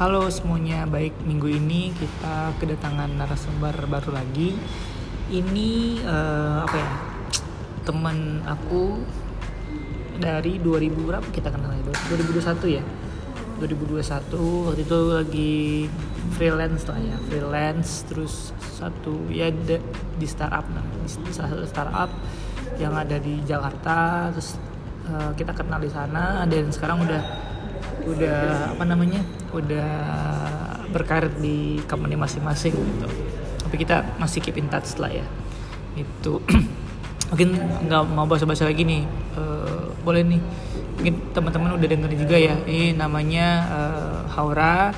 Halo semuanya, baik minggu ini kita kedatangan narasumber baru lagi. Ini eh, apa ya? Teman aku dari 2000 berapa kita kenal ya? 2021 ya. 2021 waktu itu lagi freelance lah ya, freelance terus satu ya de- di startup nah, di salah satu startup yang ada di Jakarta terus eh, kita kenal di sana dan sekarang udah udah apa namanya udah berkarir di company masing-masing gitu. Tapi kita masih keep in touch lah ya. Itu. Mungkin nggak mau bahasa-bahasa lagi nih. Eh, boleh nih. Mungkin teman-teman udah denger juga ya. Ini namanya eh, Haura.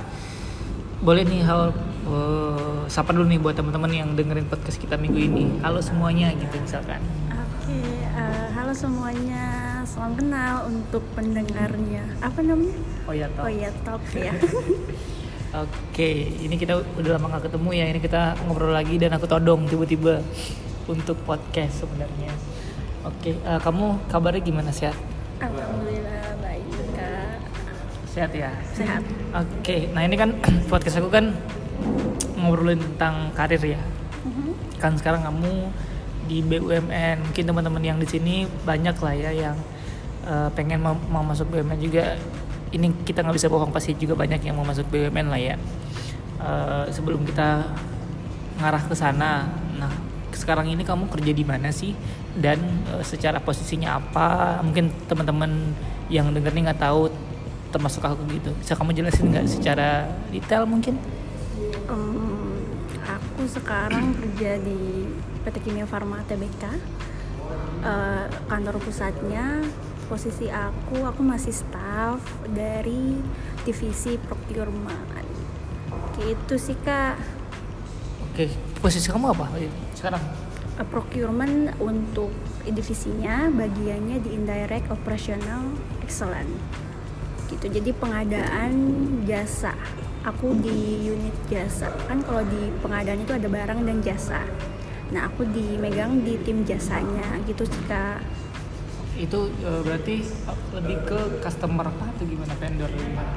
Boleh nih Haur eh, sapa dulu nih buat teman-teman yang dengerin podcast kita minggu ini. Halo semuanya gitu misalkan. Oke, eh, halo semuanya, salam kenal untuk pendengarnya. Apa namanya? oh ya Oh ya, top ya. Oke, ini kita udah lama gak ketemu ya. Ini kita ngobrol lagi dan aku todong tiba-tiba untuk podcast sebenarnya. Oke, eh, kamu kabarnya gimana sehat? Alhamdulillah baik kak, Sehat ya. sehat. Oke, nah ini kan podcast aku kan ngobrolin tentang karir ya. Mhm. Kan sekarang kamu di BUMN, mungkin teman-teman yang di sini banyak lah ya yang eh, pengen mau, mau masuk BUMN juga. Ini kita nggak bisa bohong pasti juga banyak yang mau masuk BUMN lah ya. Eh, sebelum kita ngarah ke sana, nah sekarang ini kamu kerja di mana sih? Dan eh, secara posisinya apa? Mungkin teman-teman yang denger nih nggak tahu termasuk aku gitu. Bisa kamu jelasin nggak secara detail mungkin? Em, aku sekarang kerja di PT Kimia Farma Tbk. Eh, kantor pusatnya posisi aku aku masih staff dari divisi procurement. Gitu sih kak. Oke, posisi kamu apa sekarang? Uh, procurement untuk divisinya bagiannya di indirect operational excellence gitu jadi pengadaan jasa aku di unit jasa kan kalau di pengadaan itu ada barang dan jasa nah aku dimegang di tim jasanya gitu sih kak Itu eh, berarti lebih ke customer apa atau gimana? Vendor gimana?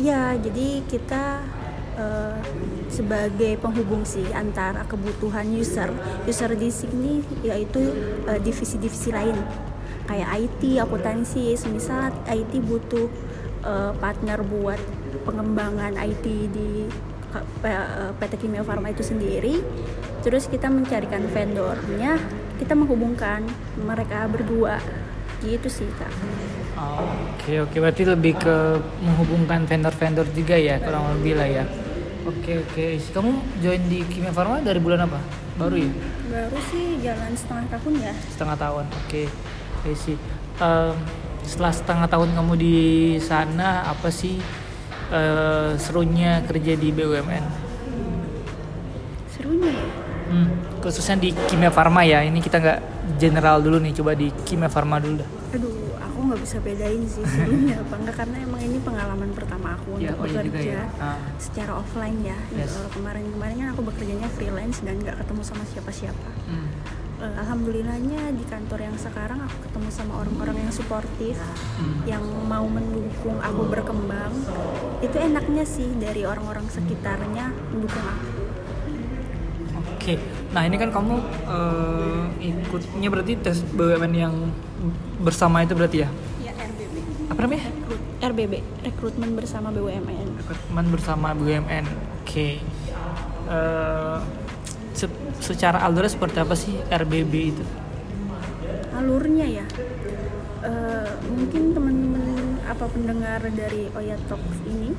Iya, jadi kita eh, sebagai penghubung sih antara kebutuhan user, user di sini yaitu eh, divisi-divisi lain. Kayak IT, akuntansi, semisal IT butuh eh, partner buat pengembangan IT di PT Kimia Farma itu sendiri, terus kita mencarikan vendornya, kita menghubungkan mereka berdua, gitu sih kak. Oh, Oke oke berarti lebih ke menghubungkan vendor-vendor juga ya kurang lebih lah ya. Oke oke kamu join di Kimia Farma dari bulan apa? Baru ya? Baru sih jalan setengah tahun ya. Setengah tahun. Oke. Oke sih. Em, setelah setengah tahun kamu di sana apa sih eh, serunya kerja di BUMN? Serunya ya. Hmm, khususnya di Kimia Farma ya. Ini kita nggak general dulu nih, coba di Kimia Farma dulu dah. Aduh, aku nggak bisa bedain sih serunya apa enggak karena emang ini pengalaman pertama aku Ya, untuk oh iya bekerja ya. Ah. secara offline ya. Yes. Eh, Kemarin-kemarin kan aku bekerjanya freelance dan nggak ketemu sama siapa-siapa. Hmm. Eh, Alhamdulillahnya di kantor yang sekarang aku ketemu sama orang-orang yang suportif, Hmm. yang mau mendukung aku berkembang. Itu enaknya sih dari orang-orang sekitarnya mendukung aku. Oke, nah ini kan kamu eh, ikutnya berarti tes BUMN yang bersama itu berarti ya? Ya RBB. Apa namanya? RBB, rekrutmen bersama BUMN. Rekrutmen bersama BUMN. Oke. Eh, se- secara alurnya seperti apa sih RBB itu? alurnya ya Eh, mungkin teman-teman apa pendengar dari Oya Talks ini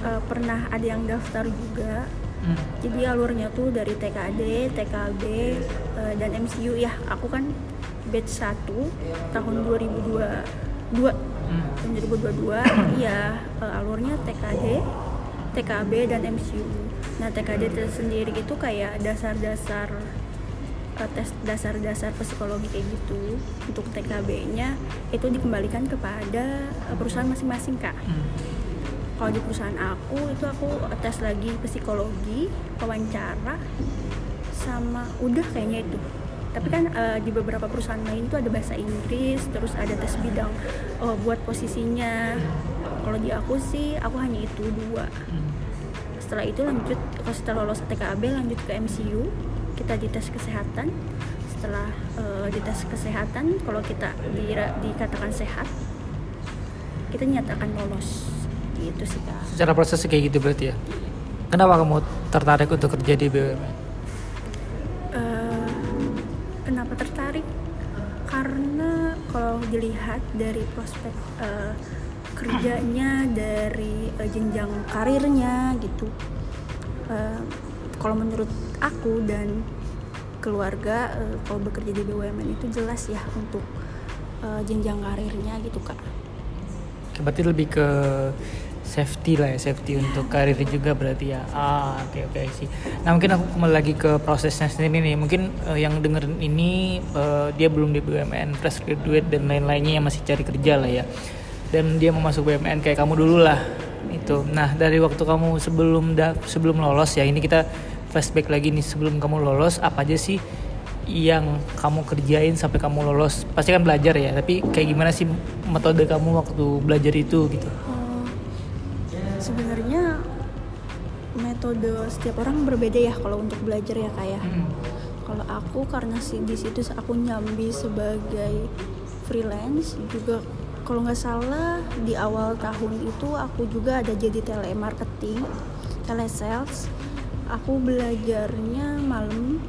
eh, pernah ada yang daftar juga Hmm. jadi alurnya tuh dari TKD, TKB eh, dan MCU ya aku kan batch 1 tahun 2022 Hmm. tahun 2022 iya eh, alurnya TKD TKB dan MCU nah TKD itu sendiri itu kayak dasar-dasar eh, tes dasar-dasar psikologi kayak gitu untuk TKB-nya itu dikembalikan kepada perusahaan masing-masing kak Hmm. Kalau di perusahaan aku itu aku tes lagi psikologi wawancara sama udah kayaknya itu. Tapi kan eh, di beberapa perusahaan lain tuh ada bahasa Inggris terus ada tes bidang eh, buat posisinya. Kalau di aku sih aku hanya itu dua. Setelah itu lanjut kalau setelah lolos TKAB lanjut ke MCU kita dites kesehatan. Setelah eh, dites kesehatan kalau kita dira- dikatakan sehat kita nyatakan lolos gitu sih kak Secara prosesnya kayak gitu berarti ya. Kenapa kamu tertarik untuk kerja di BUMN? Eh, kenapa tertarik karena kalau dilihat dari prospek eh, kerjanya dari eh, jenjang karirnya gitu Eh, kalau menurut aku dan keluarga eh, kalau bekerja di BUMN itu jelas ya untuk eh, jenjang karirnya gitu kak Berarti lebih ke safety lah ya, safety untuk karir juga berarti ya. Ah, oke oke sih. Nah mungkin aku kembali lagi ke prosesnya sendiri nih. Mungkin eh, yang dengerin ini eh, dia belum di BUMN, fresh graduate dan lain-lainnya yang masih cari kerja lah ya. Dan dia mau masuk BUMN kayak kamu dulu lah. Itu. Nah dari waktu kamu sebelum da- sebelum lolos ya ini kita flashback lagi nih sebelum kamu lolos apa aja sih yang kamu kerjain sampai kamu lolos pasti kan belajar ya tapi kayak gimana sih metode kamu waktu belajar itu gitu sebenarnya metode setiap orang berbeda ya kalau untuk belajar ya kayak kalau aku karena sih di situ aku nyambi sebagai freelance juga kalau nggak salah di awal tahun itu aku juga ada jadi telemarketing telesales. Aku belajarnya malam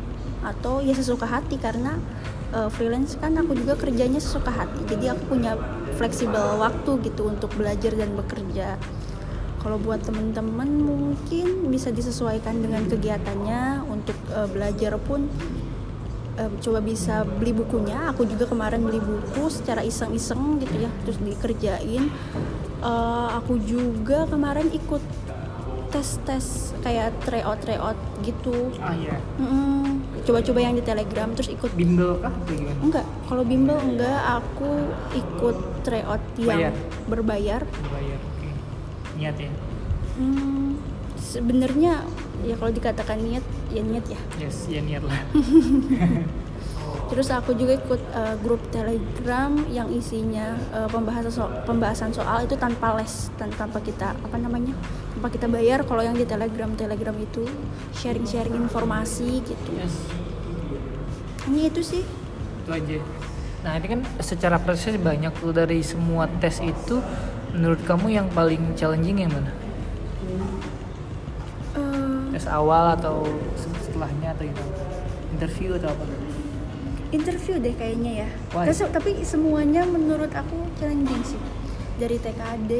atau ya sesuka hati karena eh, freelance kan aku juga kerjanya sesuka hati. Jadi aku punya fleksibel waktu gitu untuk belajar dan bekerja kalau buat temen-temen mungkin bisa disesuaikan dengan kegiatannya. Untuk eh, belajar pun eh, coba bisa beli bukunya. Aku juga kemarin beli buku secara iseng-iseng gitu ya terus dikerjain. Eh, aku juga kemarin ikut tes-tes kayak tryout tryout gitu. Ah iya. Mm-mm. coba-coba yang di telegram terus ikut. Bimbel kah atau gimana? Enggak kalau bimbel enggak. Aku ikut tryout Bayar. yang berbayar. bayar oke niat ya Hmm, sebenarnya ya kalau dikatakan niat ya niat ya. yes ya niat lah Terus aku juga ikut eh, grup Telegram yang isinya eh, pembahasan so- pembahasan soal itu tanpa les dan tanpa kita apa namanya tanpa kita bayar. Kalau yang di Telegram Telegram itu sharing sharing informasi gitu. yes Hanya itu sih. itu aja nah ini kan secara proses banyak tuh dari semua tes itu menurut kamu yang paling challenging yang mana Eh, tes awal atau setelahnya atau gimana interview atau apa interview deh kayaknya ya. Why? Terus, tapi semuanya menurut aku challenging sih. Dari TKD,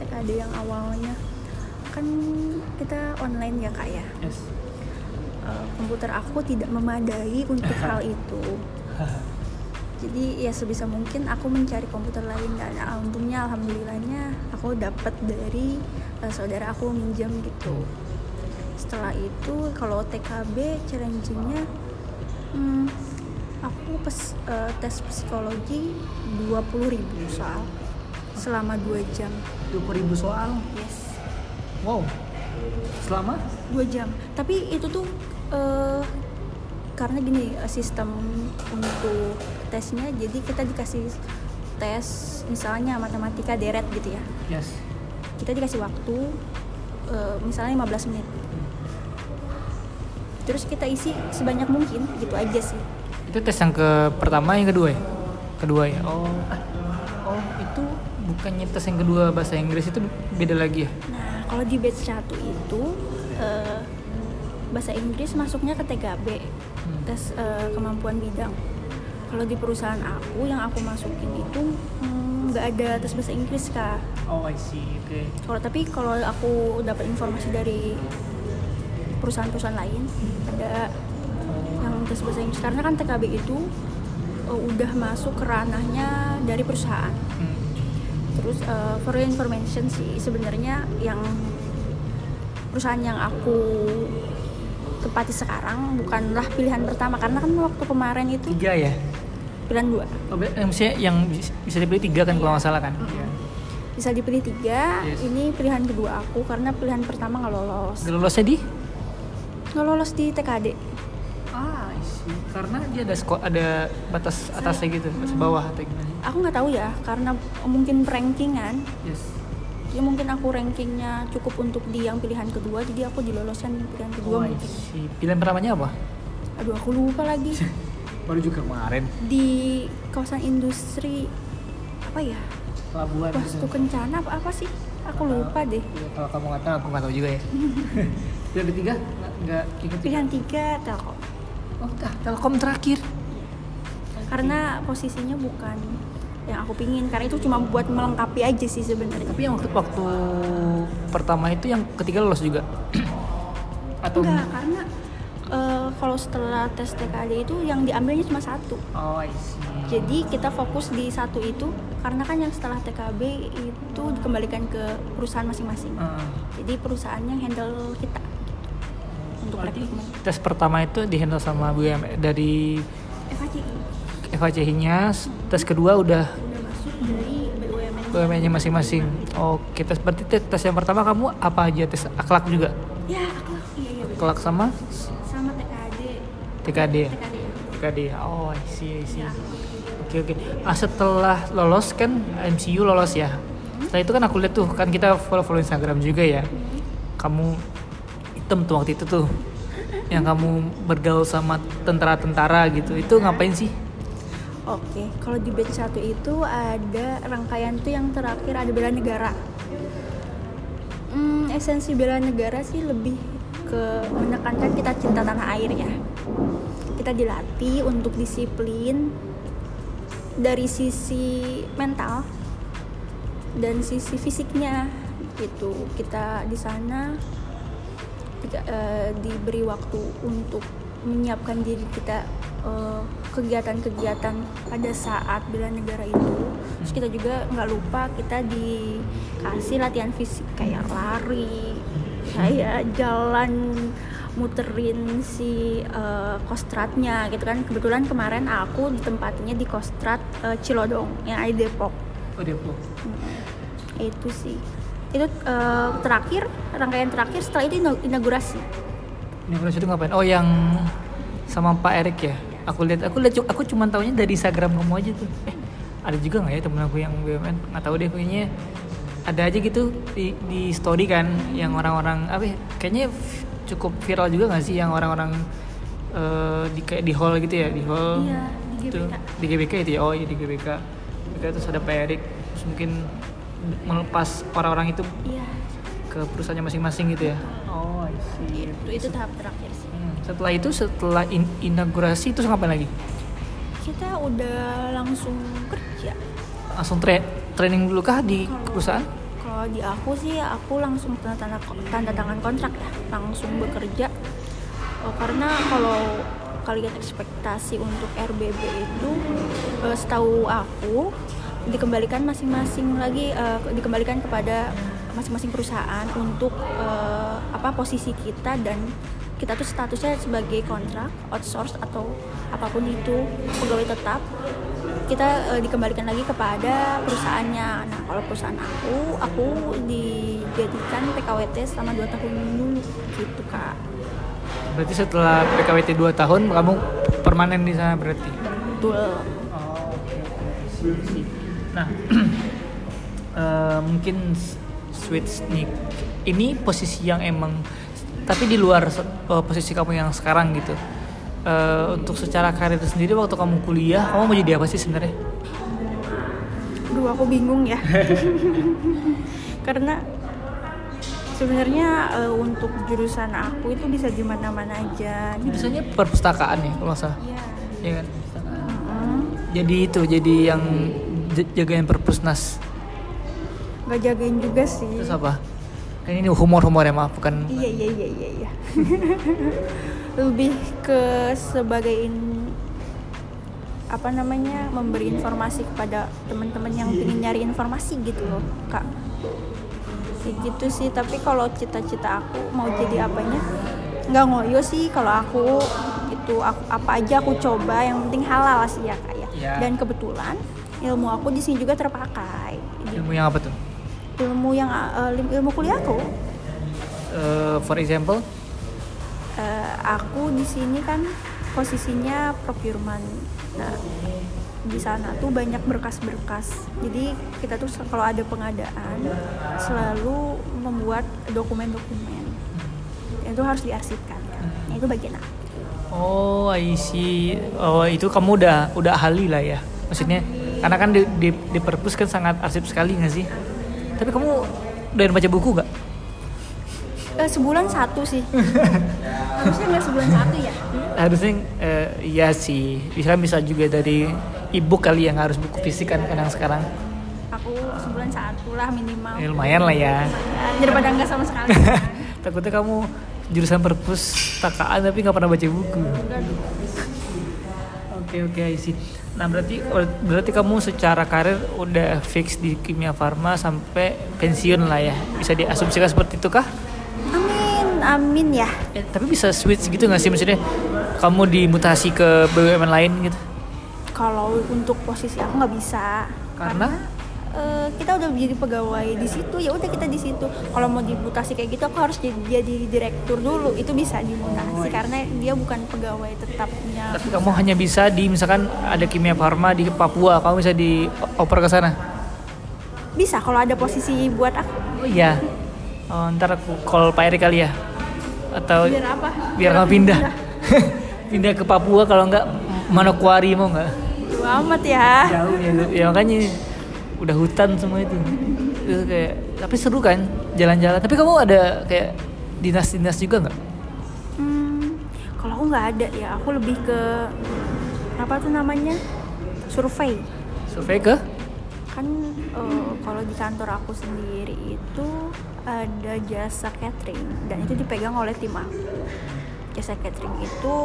TKD yang awalnya kan kita online ya kak ya. yes Eh, komputer aku tidak memadai untuk hal itu. Jadi ya sebisa mungkin aku mencari komputer lain dan untungnya alhamdulillahnya aku dapat dari eh, saudara aku minjam gitu. Setelah itu kalau TKB challengingnya hmm, aku pes- eh, tes psikologi 20.000 soal selama 2 jam. 20 ribu soal Yes. wow selama dua jam tapi itu tuh eh, karena gini sistem untuk tesnya jadi kita dikasih tes misalnya matematika deret gitu ya. Yes. Kita dikasih waktu eh, misalnya 15 menit. Terus kita isi sebanyak mungkin gitu aja sih. Itu tes yang ke pertama yang kedua ya? Kedua ya? Oh. Oh itu bukannya tes yang kedua bahasa Inggris itu beda lagi ya? Nah kalau di batch 1 itu eh, bahasa Inggris masuknya ke TKB Hmm. tes eh, kemampuan bidang kalau di perusahaan aku yang aku masukin itu hmm, nggak ada tes bahasa Inggris kak. Oh I see oke. Kalau tapi kalau aku dapat informasi dari perusahaan-perusahaan lain ada yang tes bahasa Inggris. Karena kan TKB itu eh, udah masuk ke ranahnya dari perusahaan. Hmm. terus eh, for information sih sebenarnya yang perusahaan yang aku tempati sekarang bukanlah pilihan pertama. Karena kan waktu kemarin itu tiga ya pilihan dua. Oh, eh, maksudnya yang bis- bisa dipilih tiga kan kalau nggak salah kan? Bisa dipilih tiga. Yes. ini pilihan kedua aku karena pilihan pertama nggak lolos. Gak lolosnya di? Nggak lolos di TKD ah I see. See. Karena dia ada sko- ada batas atasnya gitu, batas bawah atau gimana? aku nggak tahu ya karena mungkin rankingan. Yes. ya mungkin aku rankingnya cukup untuk di yang pilihan kedua jadi aku diloloskan di pilihan kedua Oh, mungkin. Pilihan pertamanya apa? aduh aku lupa lagi Baru juga kemarin. di kawasan industri apa ya Pelabuhan. Wastu Kencana apa apa sih aku lupa deh Ya, kalau kamu nggak tahu, aku nggak tahu juga ya. Pilihan ketiga nggak pilihan tiga telkom Oh, dah, Telkom terakhir. karena posisinya bukan yang aku pingin karena itu cuma buat melengkapi aja sih sebenarnya Tapi yang waktu waktu pertama itu yang ketiga lolos juga. Atau enggak karena eh, kalau setelah tes TKD itu yang diambilnya cuma satu Oh, I see. jadi kita fokus di satu itu karena kan yang setelah TKB itu dikembalikan ke perusahaan masing-masing Heeh. jadi perusahaan yang handle kita untuk Berarti tes pertama itu dihandle sama BUMN dari FHCI FHCI-nya, tes kedua udah udah masuk dari BUMN BUMN-nya masing-masing. Oke, tes berarti tes, tes yang pertama kamu apa aja tes akhlak juga? ya akhlak iya iya. Akhlak sama TKD ya? TKD ya. Oh, I see, I see. Oke, oke. Ah, setelah lolos kan MCU lolos ya. Setelah itu kan aku lihat tuh kan kita follow-follow Instagram juga ya. Kamu hitam tuh waktu itu tuh. Yang kamu bergaul sama tentara-tentara gitu. Itu ngapain sih? Oke, kalau di batch 1 itu ada rangkaian tuh yang terakhir ada bela negara. Hmm, esensi bela negara sih lebih ke menekankan kita cinta tanah air ya. Kita dilatih untuk disiplin dari sisi mental dan sisi fisiknya gitu. Kita di sana kita, eh, diberi waktu untuk menyiapkan diri kita eh, kegiatan-kegiatan pada saat bela negara itu terus kita juga nggak lupa kita dikasih latihan fisik kayak lari kayak jalan muterin si eh, kostratnya gitu kan kebetulan kemarin aku ditempatinya di kostrat eh, Cilodong yang ada di Depok Oh, Depok. Mm, itu sih itu eh, terakhir rangkaian terakhir setelah itu ina- inaugurasi Inaugurasi itu ngapain? Oh, yang sama Pak Erik ya? Aku lihat, aku lihat, aku cuma tahunya dari Instagram kamu aja tuh. Eh, ada juga nggak ya temen aku yang BUMN? Nggak tahu deh, kayaknya ada aja gitu di, di story kan, yang orang-orang apa? ya, Kayaknya cukup viral juga nggak sih yang orang-orang eh, di kayak di hall gitu ya, di hall. Iya, di GBK. di GBK itu ya, oh iya di GBK. GBK terus ada Pak Erik, terus mungkin melepas orang-orang itu iya ke perusahaannya masing-masing gitu ya. Oh, I see. itu itu tahap terakhir sih Hmm, Setelah itu setelah in- inaugurasi terus ngapain lagi? kita udah langsung kerja Langsung tra- training dulu kah di Kalau- perusahaan? Kalau di aku sih aku langsung tanda tanda tanda tangan kontrak ya. Langsung bekerja. Eh, karena kalau kalian ekspektasi untuk RBB itu eh, setahu aku dikembalikan masing-masing lagi eh, dikembalikan kepada masing-masing perusahaan untuk eh, apa posisi kita dan kita tuh statusnya sebagai kontrak outsource atau apa pun itu pegawai tetap kita eh, dikembalikan lagi kepada perusahaannya. Nah, kalau perusahaan aku, aku dijadikan PKWT selama 2 tahun dulu gitu, Kak. Berarti setelah PKWT 2 tahun kamu permanen di sana berarti? Betul. Oh. Nah, eh, mungkin switch nih. Ini posisi yang emang tapi di luar eh, posisi kamu yang sekarang gitu. Eh, untuk secara karir sendiri waktu kamu kuliah, kamu mau jadi apa sih sebenarnya? Duh, aku bingung ya. Karena sebenarnya eh, untuk jurusan aku itu bisa di mana-mana aja. Ini biasanya perpustakaan ya kalau salah. Iya. Iya kan? Jadi itu, jadi yang jagain perpusnas. Nggak jagain juga sih. Terus apa? Kan ini humor-humor ya maaf, bukan Iya iya iya iya iya. Lebih ke sebagai in- apa namanya memberi informasi kepada teman-teman yang ingin nyari informasi gitu loh kak. Kayak gitu sih. Tapi kalau cita-cita aku mau jadi apanya nggak ngoyo sih kalau aku itu aku apa aja aku coba yang penting halal sih ya kak ya. Iya. Dan kebetulan ilmu aku di sini juga terpakai. ilmu yang apa tuh? Ilmu yang eh, ilmu kuliah aku? Eh, for example, Eh, aku di sini kan posisinya procurement. Nah di sana tuh banyak berkas-berkas. Jadi kita tuh kalau ada pengadaan selalu membuat dokumen-dokumen. Itu harus diarsipkan kan? Nah, itu bagian aku. Oh, I see. Oh, itu kamu udah udah ahli lah ya. Maksudnya karena kan di, di, di perpus kan sangat arsip sekali nggak sih? Tapi kamu udah baca buku gak? Eh, sebulan satu sih harusnya nggak sebulan satu ya Harusnya eh, iya sih. Bisa bisa juga dari ebook kali yang harus buku fisik kan kadang sekarang. aku sebulan satu lah minimal Ya, lumayan lah ya. Lumayan, daripada nggak sama sekali Takutnya kamu jurusan perpus takaan tapi nggak pernah baca buku. Enggak dong. Oke oke I see. Nah berarti berarti kamu secara karir udah fix di kimia farma sampai pensiun lah ya. Bisa diasumsikan seperti itu kah? amin amin ya Eh, tapi bisa switch gitu nggak sih maksudnya? Kamu dimutasi ke BUMN lain gitu? kalau untuk posisi aku nggak bisa Karena? Eh, kita udah jadi pegawai di situ ya udah kita di situ kalau mau dimutasi kayak gitu aku harus jadi, jadi direktur dulu itu bisa dimutasi karena dia bukan pegawai tetapnya Tapi kamu hanya bisa di misalkan ada kimia farma di Papua, kamu bisa dioper ke sana. bisa kalau ada posisi buat aku Oh iya. Oh, ntar aku call Pak Erik kali ya. Atau biar apa biar kamu pindah. pindah ke Papua kalau enggak Manokwari mau nggak? Jauh amat ya jauh ya, ya makanya udah hutan semua itu. Itu kayak tapi seru kan jalan-jalan. Tapi kamu ada kayak dinas-dinas juga nggak? Hmm, kalau aku nggak ada ya, aku lebih ke apa tuh namanya? Survei. survei ke? Kan eh, kalau di kantor aku sendiri itu ada jasa catering. Dan itu dipegang oleh tim aku. Jasa catering itu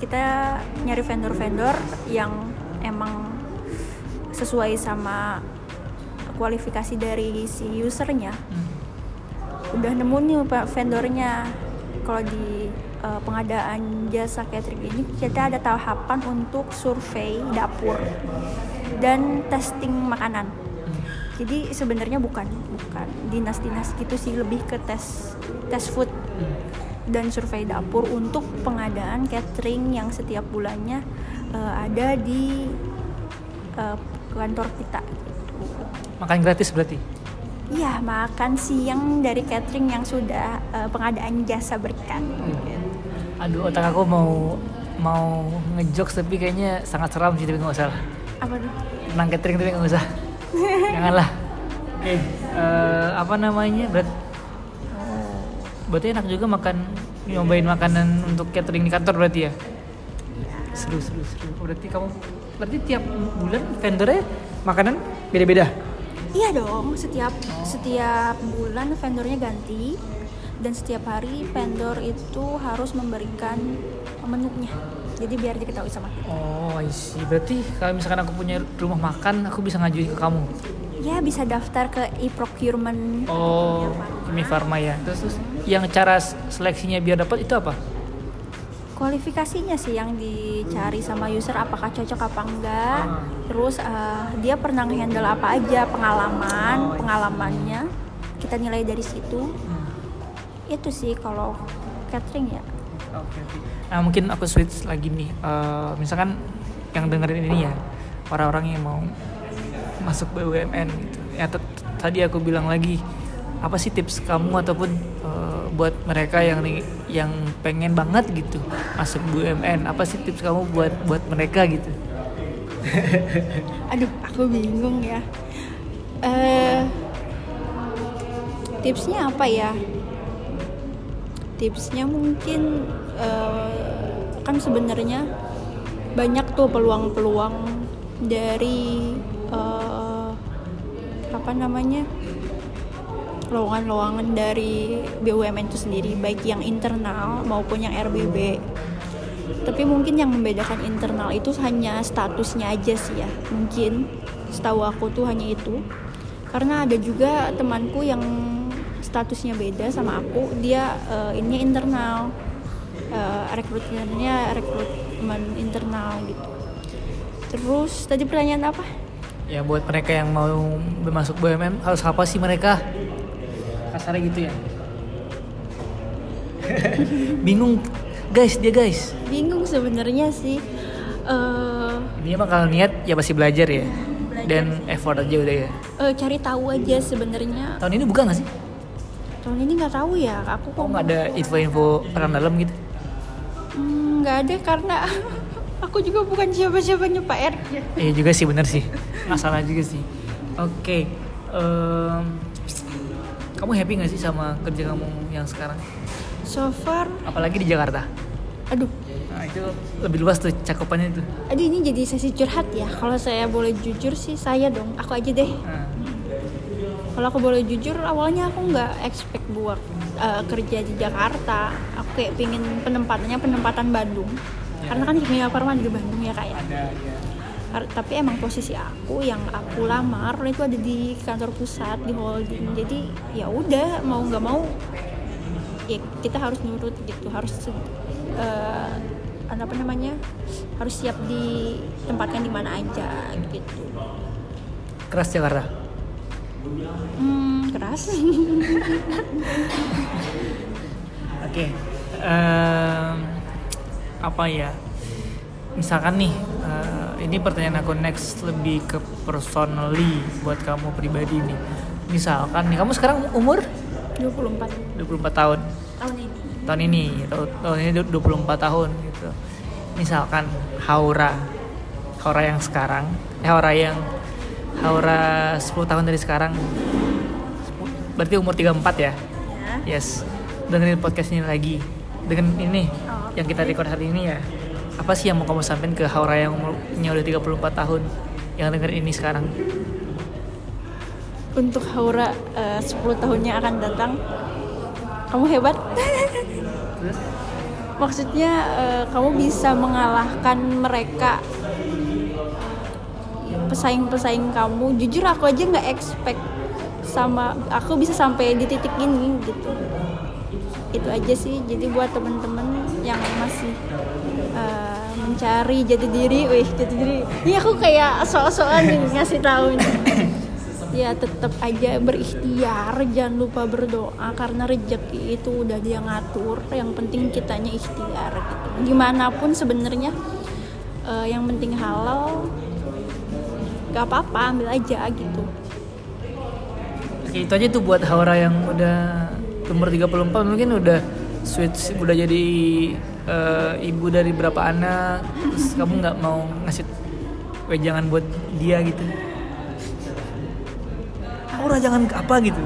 kita nyari vendor-vendor yang emang sesuai sama kualifikasi dari si usernya. Udah nemu nih pak vendornya. Kalau di uh, pengadaan jasa catering ini kita ada tahapan untuk survei dapur dan testing makanan. Jadi sebenarnya bukan bukan dinas-dinas gitu sih lebih ke tes tes food dan survei dapur untuk pengadaan catering yang setiap bulannya uh, ada di uh, kantor kita. Makan gratis berarti? Iya, makan siang dari catering yang sudah eh, pengadaan jasa berikan. aduh otak aku mau mau ngejokes tapi kayaknya sangat seram sih tapi nggak usah Apa tuh? tentang catering tapi nggak usah janganlah. Oke eh, apa namanya? Berat. Oh, berarti enak juga makan nyobain makanan untuk catering di kantor berarti ya? Seru seru seru. Berarti kamu berarti tiap bulan vendornya makanan beda-beda Iya dong, setiap setiap bulan vendornya ganti dan setiap hari vendor itu harus memberikan menunya. Jadi biar diketahui sama kita. oh I see berarti kalau misalkan aku punya rumah makan aku bisa ngajuin ke kamu Ya bisa daftar ke e-procurement. oh ini farma ya terus, terus yang cara seleksinya biar dapat itu apa Kualifikasinya sih yang dicari sama user apakah cocok apa enggak. Terus eh, dia pernah handle apa aja pengalaman, pengalamannya. Kita nilai dari situ. Itu sih kalau catering ya. Nah mungkin aku switch lagi nih. Eh, misalkan yang dengerin ini ya orang-orang yang mau masuk BUMN gitu. Ya tadi aku bilang lagi apa sih tips kamu ataupun eh, buat mereka yang yang pengen banget gitu masuk BUMN apa sih tips kamu buat buat mereka gitu? Aduh, aku bingung ya. Eh tipsnya apa ya? Tipsnya mungkin eh, kan sebenarnya banyak tuh peluang-peluang dari eh, apa namanya lowongan-lowongan dari BUMN itu sendiri baik yang internal maupun yang RBB tapi mungkin yang membedakan internal itu hanya statusnya aja sih ya. Mungkin setahu aku tuh hanya itu. Karena ada juga temanku yang statusnya beda sama aku. Dia eh, ini internal. Eh, rekrutmennya rekrutmen internal gitu. Terus tadi pertanyaan apa? Ya buat mereka yang mau masuk BUMN harus apa sih mereka? Kasarnya gitu ya. bingung. Guys dia guys. Bingung sebenarnya sih. Eh ini emang kalau niat ya pasti belajar ya. Dan effort aja udah ya. Eh, cari tahu aja sebenarnya. Tahun ini buka nggak sih? Tahun ini nggak tahu ya. Aku kok nggak ada info-info orang dalam gitu? Hmm, nggak ada karena aku juga bukan siapa-siapanya Pak R. Iya juga sih bener sih. Masalah juga sih. Oke em, kamu happy nggak sih sama kerja kamu yang sekarang? So far apalagi di Jakarta. aduh. Nah itu lebih luas tuh cakupannya itu. Aduh ini jadi sesi curhat ya. Kalau saya boleh jujur sih saya dong. Aku aja deh. Nah, kalau aku boleh jujur awalnya aku nggak expect buat uh, kerja di Jakarta. Aku kayak pingin penempatannya penempatan Bandung. Karena kan kimia farma di Bandung ya kayak ada ya Kar- tapi emang posisi aku yang aku lamar itu ada di kantor pusat di holding. Jadi ya udah mau nggak mau ya kita harus nurut gitu. Harus uh, apa namanya harus siap ditempatkan di mana aja gitu. Keras Jakarta? Hmm, keras. Oke, em, apa ya? Misalkan nih, eh, ini pertanyaan aku next lebih ke personally buat kamu pribadi nih. Misalkan nih, kamu sekarang umur 24 24 tahun. tahun ini Tahun ini, tahun, tahun ini 24 tahun gitu. Misalkan Haura, Haura yang sekarang, eh Haura yang Haura 10 tahun dari sekarang. Berarti umur 34 ya? ya Yes, dengerin podcast ini lagi. Dengan ini Oh, yang kita record hari ini ya. Apa sih yang mau kamu sampaikan ke Haura yang umurnya udah 34 tahun yang dengerin ini sekarang? untuk Haura eh, 10 tahunnya akan datang. Kamu hebat. Terus? Maksudnya eh, kamu bisa mengalahkan mereka pesaing-pesaing kamu. Jujur aku aja nggak expect sama aku bisa sampai di titik ini gitu. Itu aja sih. Jadi buat temen-temen yang masih eh, mencari jati diri wih jati diri. Ini aku kayak soal-soal nih ngasih tahu nih. ya tetap aja berikhtiar jangan lupa berdoa karena rezeki itu udah dia ngatur yang penting kitanya ikhtiar gitu. Gimana pun sebenarnya eh, yang penting halal gak apa-apa ambil aja gitu. Oke, itu aja tuh buat Haura yang udah umur 34 mungkin udah switch udah jadi eh, ibu dari berapa anak terus kamu nggak mau ngasih wejangan buat dia gitu? Haura jangan ke- apa gitu?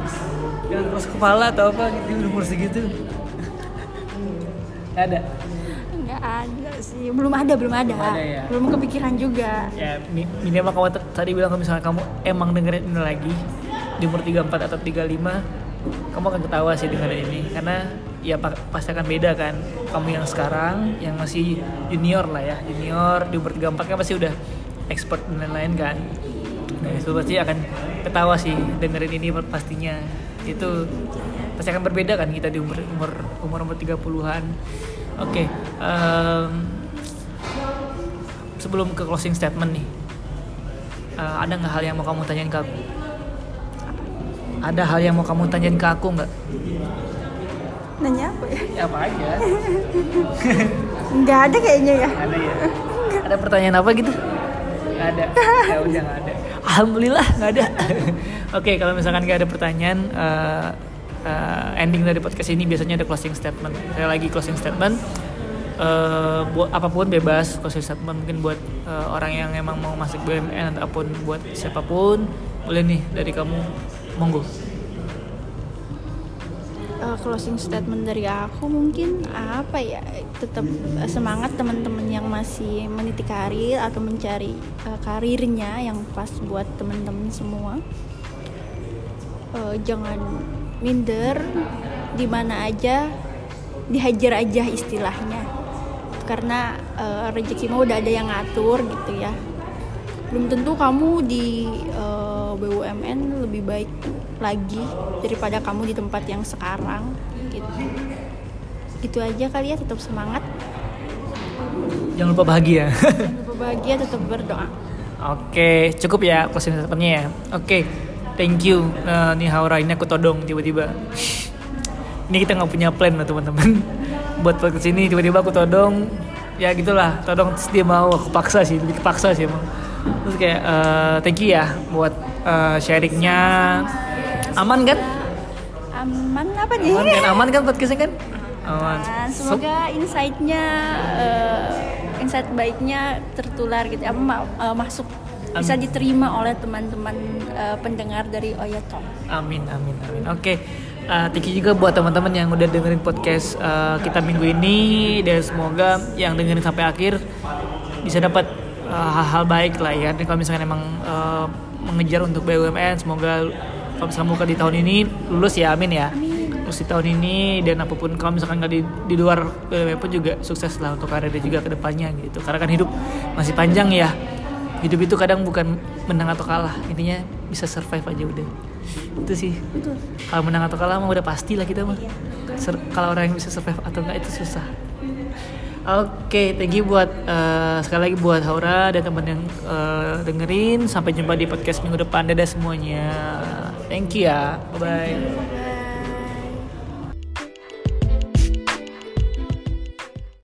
Jangan keras kepala atau apa gitu umur segitu? Nggak ada? Nggak ada sih. Belum ada belum ada, Belum ada ya? belum kepikiran juga. Ya mi- minimal kamu tadi bilang kalau misalnya kamu emang dengerin ini lagi di umur 34 atau 35 kamu akan ketawa sih dengerin ini karena ya pa- pasti akan beda kan. Kamu yang sekarang yang masih junior lah ya junior di umur 34 kan pasti udah expert dan lain-lain kan. Nah itu pasti akan ketawa sih dengerin ini pastinya. Itu pasti akan berbeda kan kita di umur umur umur umur 30-an oke em, sebelum ke closing statement nih eh, ada nggak hal yang mau kamu tanyain ke aku? Ada hal yang mau kamu tanyain ke aku nggak nanya apa ya? Ya apa aja. Nggak ada kayaknya ya. Ada ya. Ada pertanyaan apa gitu? Nggak ada. Ya udah nggak ada alhamdulillah nggak ada. Oke kalau misalkan nggak ada pertanyaan eh, eh, ending dari podcast ini biasanya ada closing statement. Saya lagi closing statement. Eh, buat apa pun bebas closing statement. Mungkin buat eh, orang yang emang mau masuk BUMN ataupun buat siapa pun. Boleh nih dari kamu. Monggo Eh, closing statement dari aku mungkin apa ya tetap semangat teman-teman yang masih meniti karir atau mencari eh, karirnya yang pas buat teman-teman semua. Eh, jangan minder di mana aja dihajar aja istilahnya. Karena eh, rezeki mah udah ada yang ngatur gitu ya. Belum tentu kamu di eh, BUMN lebih baik lagi daripada kamu di tempat yang sekarang gitu itu aja kali ya tetap semangat jangan lupa bahagia jangan lupa bahagia tetap berdoa Oke, cukup ya closing statementnya ya. Oke, thank you. Nah, nih Haura ini aku todong tiba-tiba. ini kita nggak punya plan loh teman-teman. buat podcast ini tiba-tiba aku todong ya gitulah todong terus dia mau aku paksa sih lebih kepaksa sih emang terus kayak eh, thank you ya buat eh, sharingnya. Aman kan? Aman apa nih? aman kan? Aman kan podcastnya kan? Aman. Semoga insight-nya eh, insight baiknya tertular gitu. Apa eh, masuk bisa Amin. diterima oleh teman-teman eh, pendengar dari Oya Talk. Amin, amin, amin. Oke, uh, thank you juga buat teman-teman yang udah dengerin podcast uh, kita minggu ini. Dan semoga yang dengerin sampai akhir bisa dapat uh, hal-hal baik lah ya. Kalau misalkan emang uh, mengejar untuk BUMN, semoga kalau misalkan buka di tahun ini lulus ya, amin ya. Lulus di tahun ini dan apa pun kalau misalkan nggak di, di luar BUMN pun juga sukses lah untuk karirnya juga ke depannya gitu. Karena kan hidup masih panjang ya. Hidup itu kadang bukan menang atau kalah, intinya bisa survive aja udah itu sih Betul. kalau menang atau kalah mah udah pasti lah kita mah Ser- kalau orang yang bisa survive atau enggak itu susah oke thank you buat eh, sekali lagi buat Haura dan teman yang eh, dengerin. Sampai jumpa di podcast minggu depan. Dadah semuanya. Thank you ya. Bye Bye.